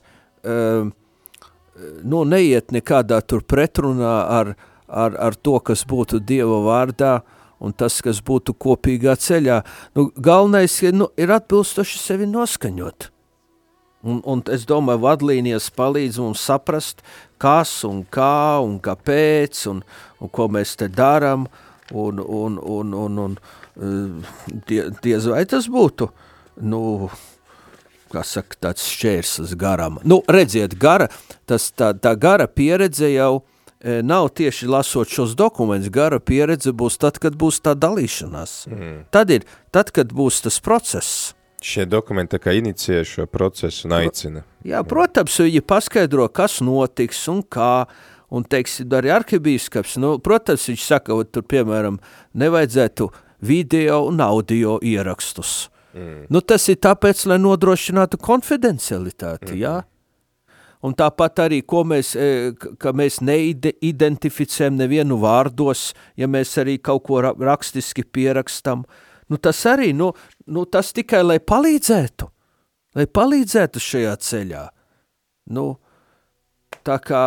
nu, neiet nekādā tur pretrunā ar, ar, ar to, kas būtu Dieva vārdā, un tas, kas būtu kopīgā ceļā. Nu, galvenais nu, ir atbilstoši sevi noskaņot. Un, un es domāju, vadlīnijas palīdz mums saprast, kas un kā un kāpēc un, un ko mēs te darām. Un, un, un, un, un eh, die, diez vai tas būtu, nu, kā saka, tāds šķērslis garam. Nu, redziet, gara, tas, tā, tā gara pieredze jau e, nav tieši lasot šos dokumentus. Gara pieredze būs tad, kad būs tā dalīšanās. Mm. Tad ir, tad, kad būs tas process. Šie dokumenti kā inicijē šo procesu un aicina. Jā, protams, viņi paskaidro, kas notiks un kā, un, teiksim, arī arhibīskaps, nu, protams, viņš saka, ka tur, piemēram, nevajadzētu video un audio ierakstus. Mm. Nu, tas ir tāpēc, lai nodrošinātu konfidencialitāti, mm. jā. Un tāpat arī, ko mēs, e, ka mēs neidentificējam nevienu vārdos, ja mēs arī kaut ko rakstiski pierakstam, uh, nu tas arī, nu, nu tas tikai, lai palīdzētu, lai palīdzētu šajā ceļā. Nu, tā kā,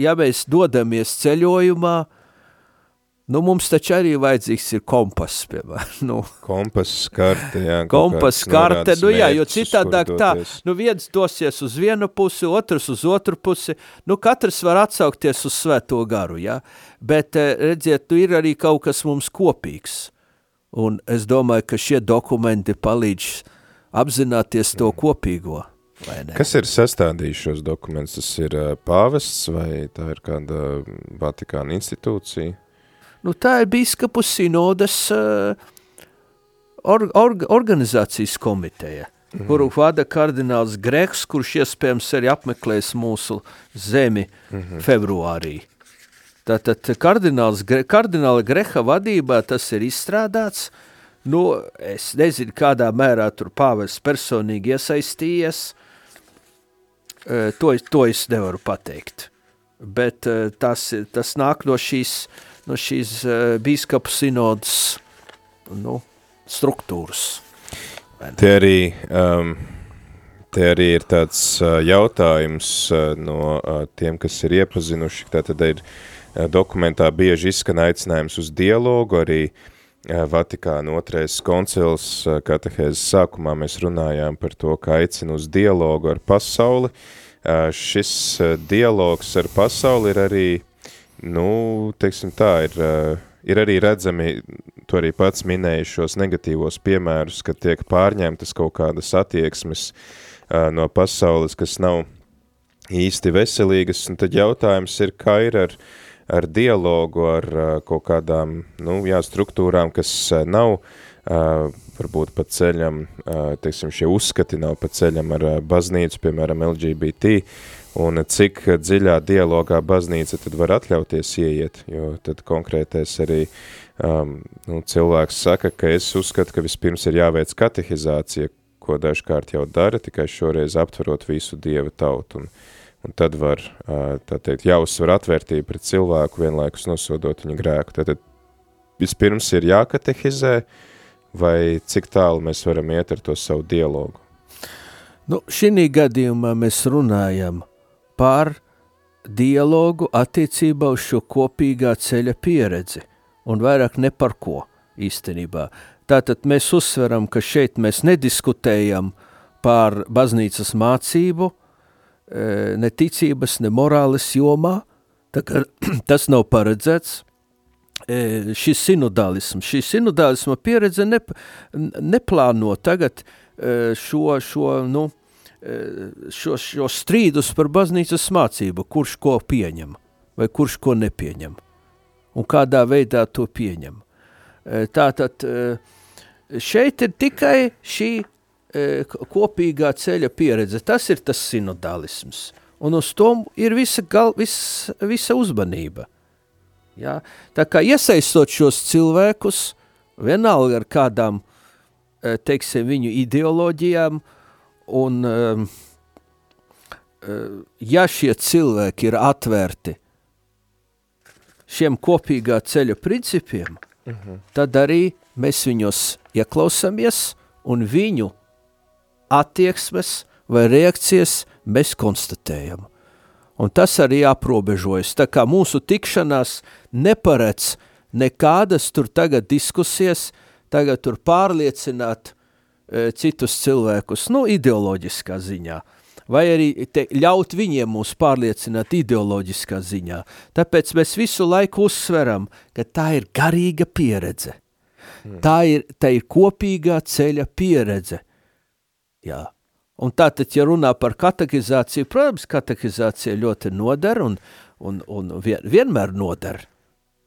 ja mēs dodamies ceļojumā, nu mums taču arī vajadzīgs ir kompass, piemēram. [LAUGHS] Nu, kompass karte, jā. Kompass karte, nu jā, jo citādāk tā, nu viens dosies uz vienu pusi, otrs uz otru pusi, nu katrs var atsaukties uz svēto garu, jā, bet eh, redziet, nu ir arī kaut kas mums kopīgs. Un es domāju, ka šie dokumenti palīdz apzināties to kopīgo. Kas ir sastādījis šos dokumentus? Tas ir pāvests vai tā ir kāda Vatikāna institūcija? Nu, tā ir bīskapu sinodas uh, or, or, organizācijas komiteja, mm. kuru vada kardināls Greks, kurš iespējams arī apmeklēs mūsu zemi mm -hmm. februārī. Tātad kardināls, kardināla Greha vadībā tas ir izstrādāts, nu, es nezinu, kādā mērā tur pāvests personīgi iesaistījies, to, to es nevaru pateikt. Bet tas, tas nāk no šīs, no šīs bīskapu sinodas nu, struktūras. Te arī, um, te arī ir tāds uh, jautājums uh, no uh, tiem, kas ir iepazinuši, tātad ir uh, dokumentā bieži izskan aicinājums uz dialogu, arī uh, Vatikāna otrais koncils uh, katehēzes sākumā mēs runājām par to, ka aicina uz dialogu ar pasauli. Uh, šis uh, dialogs ar pasauli ir arī, nu, teiksim tā, ir, uh, ir arī redzami tu arī pats minēji šos negatīvos piemērus, kad tiek pārņemtas kaut kādas attieksmes uh, no pasaules, kas nav īsti veselīgas, un tad jautājums ir, kā ir ar, ar dialogu, ar uh, kaut kādām, nu, jā, struktūrām, kas nav uh, varbūt pa ceļam, uh, teiksim, šie uzskati nav pa ceļam ar uh, baznīcu, piemēram, LGBT, un cik dziļā dialogā baznīca tad var atļauties ieiet, jo tad konkrētais arī um, nu, cilvēks saka, ka es uzskatu, ka vispirms ir jāveic katehizācija, ko dažkārt jau dara, tikai šoreiz aptverot visu dieva tautu. Un, un tad var, uh, tā teikt, jāuzsver atvērtība pret cilvēku, vienlaikus nosodot viņa grēku. Tātad vispirms ir jākatehizē, vai cik tālu mēs varam iet ar to savu dialogu? Nu, šī gadījumā mēs runājam par dialogu attiecībā uz šo kopīgā ceļa pieredzi – un vairāk ne par ko īstenībā. Tātad mēs uzsveram, ka šeit mēs nediskutējam par baznīcas mācību, e, ne ticības, ne morāles jomā, tā kā [CLEARS THROAT] tas nav paredzēts. E, šis sinodālisms, šī sinodālisma pieredze nep, neplāno tagad e, šo, šo, nu, šo, šo strīdus par baznīcas mācību, kurš ko pieņem vai kurš ko nepieņem un kādā veidā to pieņem. E, tātad e, šeit ir tikai šī e, kopīgā ceļa pieredze, tas ir tas sinodālisms, un uz to ir visa, gal, vis, visa uzmanība. Ja? Tā kā iesaistot šos cilvēkus, vienalga ar kādām, teiksim, viņu ideoloģijām, un ja šie cilvēki ir atvērti šiem kopīgā ceļa principiem, uh mhm. -huh. tad arī mēs viņos ieklausāmies un viņu attieksmes vai reakcijas mēs konstatējam. Un tas arī aprobežojas. Tā kā mūsu tikšanās neparedz nekādas tur tagad diskusijas, tagad tur pārliecināt e, citus cilvēkus, nu, ideoloģiskā ziņā vai arī te, ļaut viņiem mūs pārliecināt ideoloģiskā ziņā. Tāpēc mēs visu laiku uzsveram, ka tā ir garīga pieredze. Hmm. Tā, ir, tā ir kopīgā ceļa pieredze. Jā. Un tātad, ja runā par katehizāciju, protams, katehizācija ļoti noder un, un, un vien, vienmēr noder.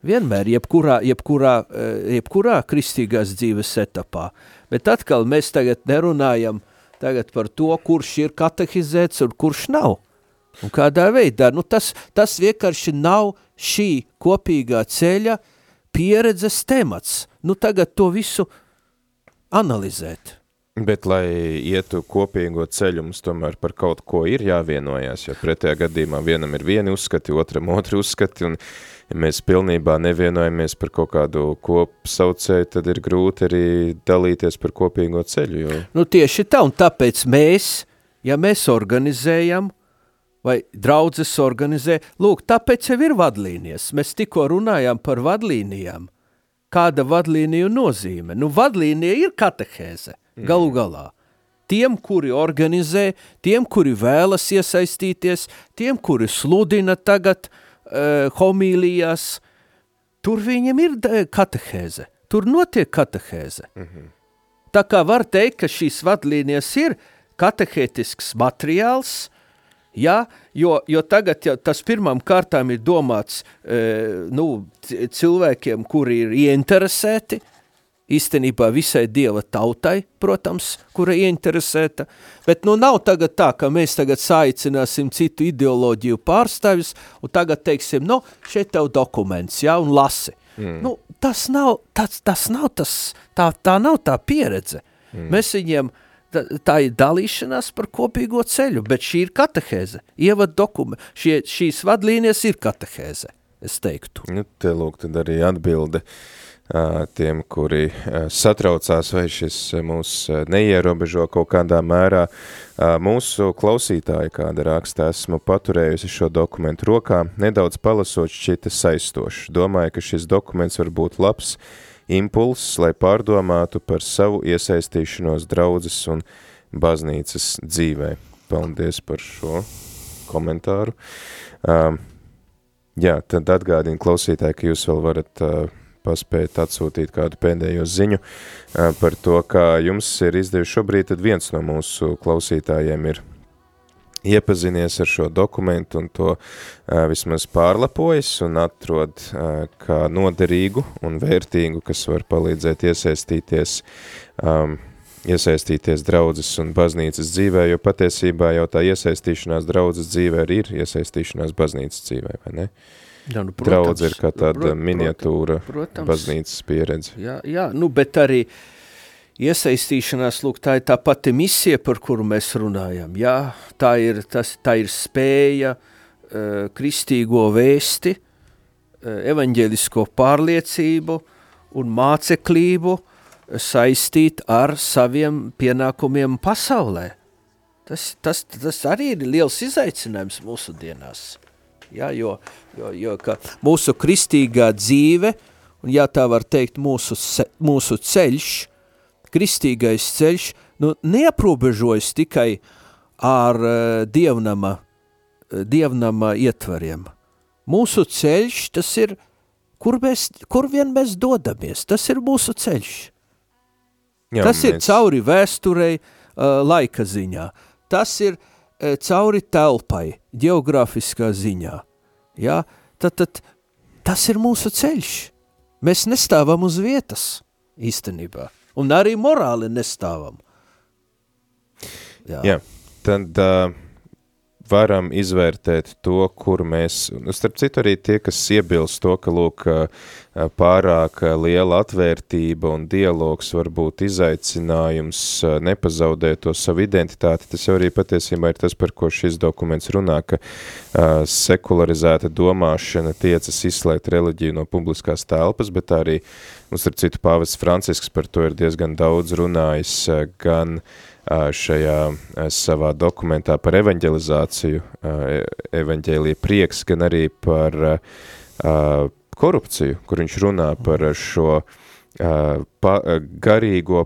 Vienmēr, jebkurā, jebkurā, eh, jebkurā kristīgās dzīves etapā. Bet atkal mēs tagad nerunājam uh, tagad par to, kurš ir katehizēts un kurš nav. Un kādā veidā, nu tas, tas vienkārši nav šī kopīgā ceļa pieredzes temats. Nu tagad to visu analizēt. Bet, lai ietu kopīgo ceļu, mums tomēr par kaut ko ir jāvienojās, jo pretējā gadījumā vienam ir vieni uzskati, otram otri uzskati, un ja mēs pilnībā nevienojamies par kaut kādu kopsaucēju, tad ir grūti arī dalīties par kopīgo ceļu. Jo... Nu tieši tā, un tāpēc mēs, ja mēs organizējam, vai draudzes organizē, lūk, tāpēc jau ir vadlīnijas. Mēs tikko runājām par vadlīnijām. Kāda vadlīniju nozīme? Nu, vadlīnija ir katehēze, galu galā. Tiem, kuri organizē, tiem, kuri vēlas iesaistīties, tiem, kuri sludina tagad, homīlijās, tur viņam ir katehēze, tur notiek katehēze. Mm -hmm. Tā kā var teikt, ka šīs vadlīnijas ir katehētisks materiāls, ja, jo, jo tagad jau tas pirmām kārtām ir domāts e, nu, cilvēkiem, kuri ir ieinteresēti, īstenībā visai dieva tautai, protams, kura ieinteresēta, bet nu nav tagad tā, ka mēs tagad saicināsim citu ideoloģiju pārstāvis un tagad teiksim, nu, šeit tev dokuments, jā, un lasi. Mm. Nu, tas nav, tas, tas nav tas, tā, tā nav tā pieredze. Mm. Mēs viņiem, tā, tā ir dalīšanās par kopīgo ceļu, bet šī ir katehēze, ievad dokumenti, šie, šīs vadlīnijas ir katehēze, es teiktu. Nu, te lūk, tad arī atbilde. Tiem, kuri satraucās, vai šis mūs neierobežo kaut kādā mērā. Mūsu klausītāji, kāda raksta, esmu paturējusi šo dokumentu rokā, nedaudz palasot šķita saistoši. Domāju, ka šis dokuments var būt labs impulss, lai pārdomātu par savu iesaistīšanos draudzes un baznīcas dzīvē. Paldies par šo komentāru. Uh, jā, tad atgādinu klausītāji, ka jūs vēl varat uh, paspēt atsūtīt kādu pēdējo ziņu par to, kā jums ir izdevies šobrīd, tad viens no mūsu klausītājiem ir iepazinies ar šo dokumentu un to vismaz pārlapojas un atrod kā noderīgu un vērtīgu, kas var palīdzēt iesaistīties, um, iesaistīties draudzes un baznīcas dzīvē, jo patiesībā jau tā iesaistīšanās draudzes dzīvē arī ir iesaistīšanās baznīcas dzīvē, vai ne? Uh, Jā, nu, protams, Draudz ir kā tāda prot, miniatūra protams, baznīcas pieredze. Jā, jā, nu, bet arī iesaistīšanās, lūk, tā ir tā pati misija, par kuru mēs runājam. Jā, tā ir, tas, tā ir spēja uh, kristīgo vēsti, uh, evaņģēlisko pārliecību un māceklību saistīt ar saviem pienākumiem pasaulē. Tas, tas, tas arī ir liels izaicinājums mūsu dienās. Ja, jo, jo, jo mūsu kristīgā dzīve, un ja tā var teikt, mūsu, mūsu ceļš, kristīgais ceļš, nu, neaprobežojas tikai ar uh, dievnama, uh, dievnama ietvariem. Mūsu ceļš, tas ir, kur, mēs, kur vien mēs dodamies, tas ir mūsu ceļš. Jā, tas mēs... ir cauri vēsturei, uh, laika ziņā. Tas ir uh, cauri telpai, geogrāfiskā ziņā. Ja? Tad, tad tas ir mūsu ceļš. Mēs nestāvam uz vietas īstenībā. Un arī morāli nestāvam. Jā, Jā tad uh, varam izvērtēt to, kur mēs, nu, starp citu arī tie, kas iebilst to, ka, lūk, pārāk liela atvērtība un dialogs var būt izaicinājums nepazaudēt to savu identitāti, tas jau arī patiesībā ir tas, par ko šis dokuments runā, ka uh, sekularizēta domāšana tiecas izslēgt reliģiju no publiskās telpas, bet arī, mums ar citu pāvests Francisks par to ir diezgan daudz runājis, gan uh, šajā savā dokumentā par evanģelizāciju, e, evanģēlija prieks, gan arī par korupciju, kur viņš runā par šo pa, garīgo,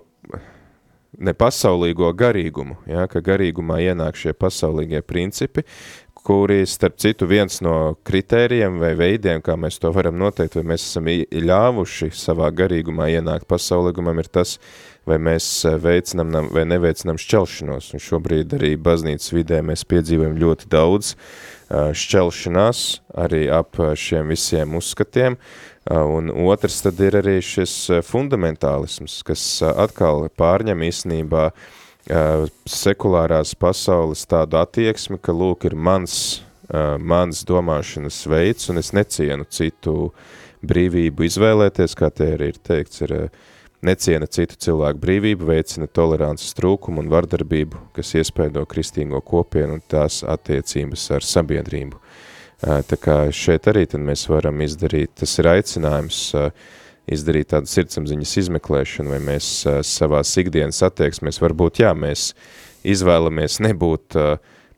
ne pasaulīgo garīgumu, ja, ka garīgumā ienāk šie pasaulīgie principi, kuri, starp citu, viens no kritērijiem vai veidiem, kā mēs to varam noteikt, vai mēs esam ļāvuši savā garīgumā ienākt pasaulīgumam, ir tas, vai mēs veicinam vai neveicinam šķelšanos. Un šobrīd arī baznīcas vidē mēs piedzīvojam ļoti daudz šķelšanās arī ap šiem visiem uzskatiem. Un otrs tad ir arī šis fundamentālisms, kas atkal pārņem īstenībā sekulārās pasaules tādu attieksmi, ka lūk ir mans, mans domāšanas veids, un es necienu citu brīvību izvēlēties, kā te arī ir teikts, ir neciena citu cilvēku brīvību, veicina tolerances trūkumu un vardarbību, kas iespēdo kristīgo kopienu un tās attiecības ar sabiedrību. Tā kā šeit arī tad mēs varam izdarīt, tas ir aicinājums izdarīt tādu sirdsapziņas izmeklēšanu, vai mēs savās ikdienas attieksmēs, varbūt jā, mēs izvēlamies nebūt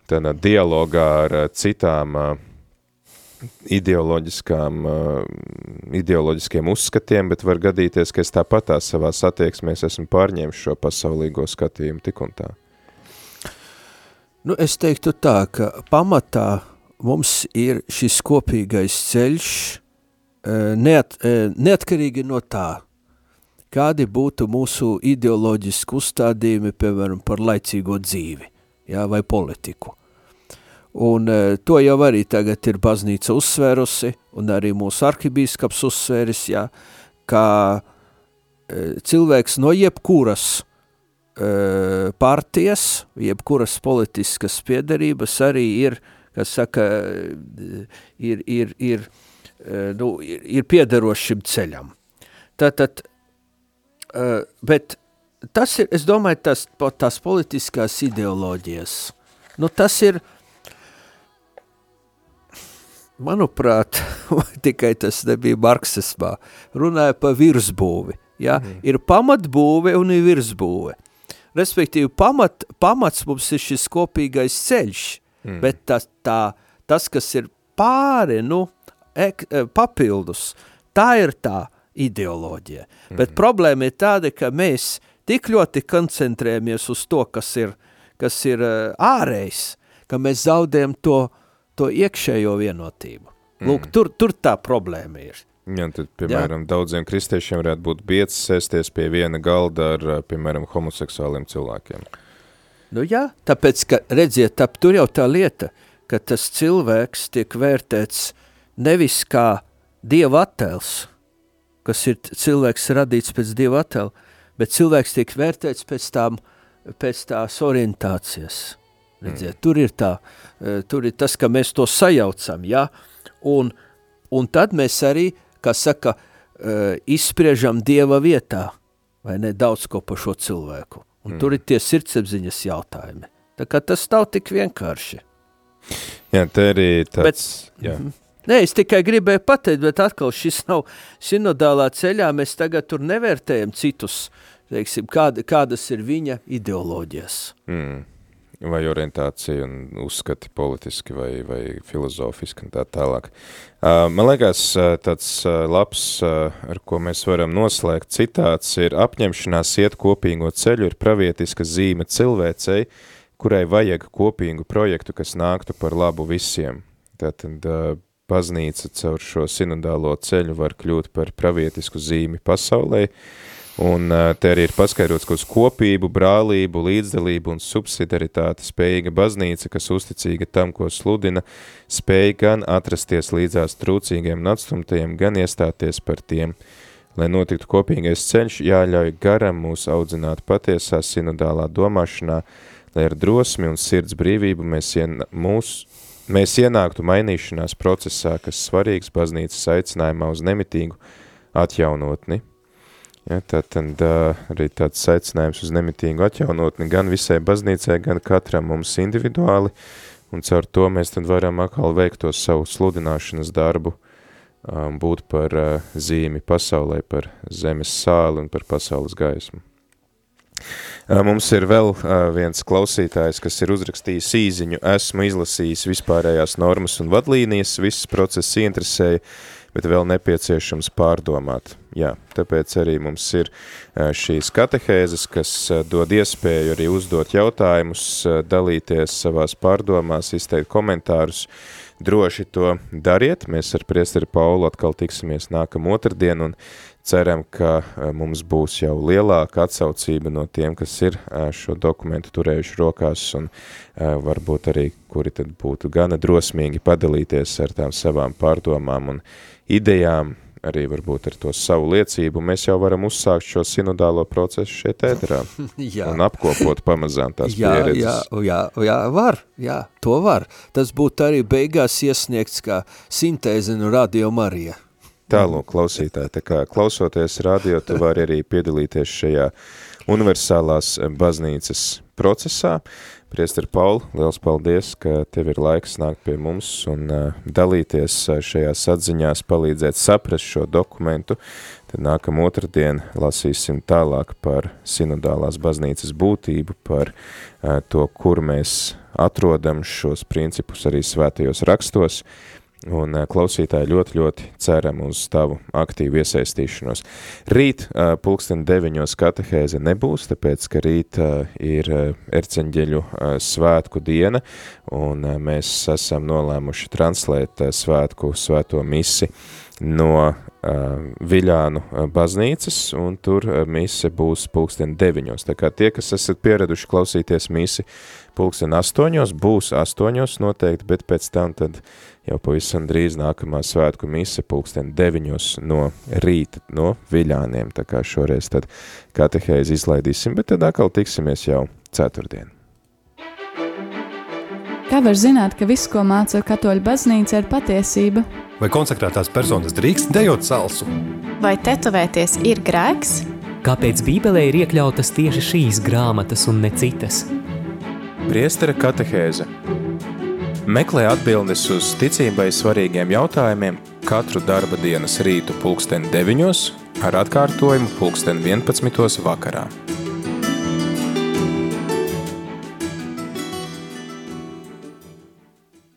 tādā dialogā ar citām ideoloģiskām, uh, ideoloģiskiem uzskatiem, bet var gadīties, ka es tāpat tā savā satieksmēs esmu pārņēmis šo pasaulīgo skatījumu tik un tā. Nu, es teiktu tā, ka pamatā mums ir šis kopīgais ceļš uh, neat, uh, neatkarīgi no tā, kādi būtu mūsu ideoloģiski uzstādījumi, piemēram, par laicīgo dzīvi jā, vai politiku. Un uh, to jau arī tagad ir baznīca uzsvērusi, un arī mūsu arhibīskaps uzsvēris, jā, ka cilvēks no jebkuras uh, partijas, jebkuras politiskas piedarības arī ir, kas saka, ir, ir, ir, uh, nu, ir, ir piederošs šim ceļam. Tātad, uh, bet tas ir, es domāju, tas, tās politiskās ideoloģijas, nu tas ir, manuprāt, [LAUGHS] tikai tas nebija marksismā, runāja par virsbūvi. Ja? Mm. Ir pamatbūve un ir virsbūve. Respektīvi, pamat, pamats mums ir šis kopīgais ceļš, mm. bet tas, tā, tas, kas ir pāri, nu, ek, e, papildus, tā ir tā ideoloģija. Mm. Bet problēma ir tāda, ka mēs tik ļoti koncentrējamies uz to, kas ir, kas ir e, ārējs, ka mēs zaudējam to, to iekšējo vienotību. Mm. Lūk, tur, tur tā problēma ir. Jā, tad, piemēram, Jā. daudziem kristiešiem varētu būt biets sēsties pie viena galda ar, piemēram, homoseksuāliem cilvēkiem. Nu jā, tāpēc, ka, redziet, tap, tur jau tā lieta, ka tas cilvēks tiek vērtēts nevis kā dieva attēls, kas ir cilvēks radīts pēc dieva attēla, bet cilvēks tiek vērtēts pēc, tām, pēc tās orientācijas. Redziet, mm. tur ir tā, tur ir tas, ka mēs to sajaucam, ja? un, un tad mēs arī kā saka, uh, izspriežam Dieva vietā, vai ne, daudz ko par šo cilvēku. Un mm. tur ir tie sirdsapziņas jautājumi. Tā kā tas nav tik vienkārši. Jā, te arī tāds, bet, jā. -hmm. Nē, es tikai gribēju pateikt, bet atkal šis nav sinodālā ceļā, mēs tagad tur nevērtējam citus, teiksim, kāda, kādas ir viņa ideoloģijas. Mm vai orientācija un uzskati politiski vai, vai filozofiski un tā tālāk. Man liekas, tāds labs, ar ko mēs varam noslēgt citāts, ir apņemšanās iet kopīgo ceļu ir pravietiska zīme cilvēcei, kurai vajag kopīgu projektu, kas nāktu par labu visiem. Tātad baznīca caur šo sinodālo ceļu var kļūt par pravietisku zīmi pasaulē, Un te arī ir paskaidrots, ka uz kopību, brālību, līdzdalību un subsidiaritāti spējīga baznīca, kas uzticīga tam, ko sludina, spēj gan atrasties līdzās trūcīgiem un atstumtajiem, gan iestāties par tiem. Lai notiktu kopīgais ceļš, jāļauj garam mūs audzināt patiesā sinodālā domāšanā, lai ar drosmi un sirds brīvību mēs, ien, mūs, mēs ienāktu mainīšanās procesā, kas svarīgs baznīcas aicinājumā uz nemitīgu atjaunotni – Ja, tad, tad uh, arī tāds saicinājums uz nemitīgu atjaunotni gan visai baznīcai, gan katram mums individuāli, un caur to mēs tad varam atkal veikt to savu sludināšanas darbu, um, būt par uh, zīmi pasaulē, par zemes sāli un par pasaules gaismu. Uh, mums ir vēl viens klausītājs, kas ir uzrakstījis īziņu, esmu izlasījis vispārējās normas un vadlīnijas, viss process interesēja, bet vēl nepieciešams pārdomāt. Jā, tāpēc arī mums ir šīs katehēzes, kas dod iespēju arī uzdot jautājumus, dalīties savās pārdomās, izteikt komentārus. Droši to dariet, mēs ar priesteri Paulu atkal tiksimies nākam otrdien un ceram, ka mums būs jau lielāka atsaucība no tiem, kas ir šo dokumentu turējuši rokās un varbūt arī, kuri tad būtu gana drosmīgi padalīties ar tām savām pārdomām un idejām, arī varbūt ar to savu liecību, mēs jau varam uzsākt šo sinodālo procesu šeit ēterā [LAUGHS] un apkopot pamazām tās [LAUGHS] jā, pieredzes. Jā, jā, jā, var, jā, to var. Tas būtu arī beigās iesniegts kā sintēze no Radio Marija. Tālūk, klausītāji, tā kā klausoties radio, tu vari arī piedalīties šajā universālās baznīcas procesā. Priester Pauli, liels paldies, ka tev ir laiks nākt pie mums un uh, dalīties šajās atziņās, palīdzēt saprast šo dokumentu. Tad nākam otrdien lasīsim tālāk par sinodālās baznīcas būtību, par uh, to, kur mēs atrodam šos principus arī svētajos rakstos, Un klausītāji ļoti, ļoti ceram uz tavu aktīvu iesaistīšanos. Rīt pulksten deviņos katehēze nebūs, tāpēc, ka rīt ir erceņģeļu svētku diena, un mēs esam nolēmuši translēt svētku svēto misi no Viļānu baznīcas, un tur mise būs pulksten deviņos. Tā kā tie, kas esat pieraduši klausīties misi pulksten astoņos, būs astoņos noteikti, bet pēc tam tad jau pavisam drīz nākamā svētku mise pulksten deviņos no rīta no viļāniem, tā kā šoreiz tad katehēzi izlaidīsim, bet tad atkal tiksimies jau ceturtdien. Kā var zināt, ka viss, ko māca katoļu baznīca, ir patiesība? Vai konsekrētās personas drīkst dejot salsu? Vai tetovēties ir grēks? Kāpēc Bībelē ir iekļautas tieši šīs grāmatas un ne citas? Priestera katehēze Meklē atbildes uz ticībai svarīgiem jautājumiem katru darba dienas rītu pulksten 9 ar atkārtojumu pulksten 11 vakarā.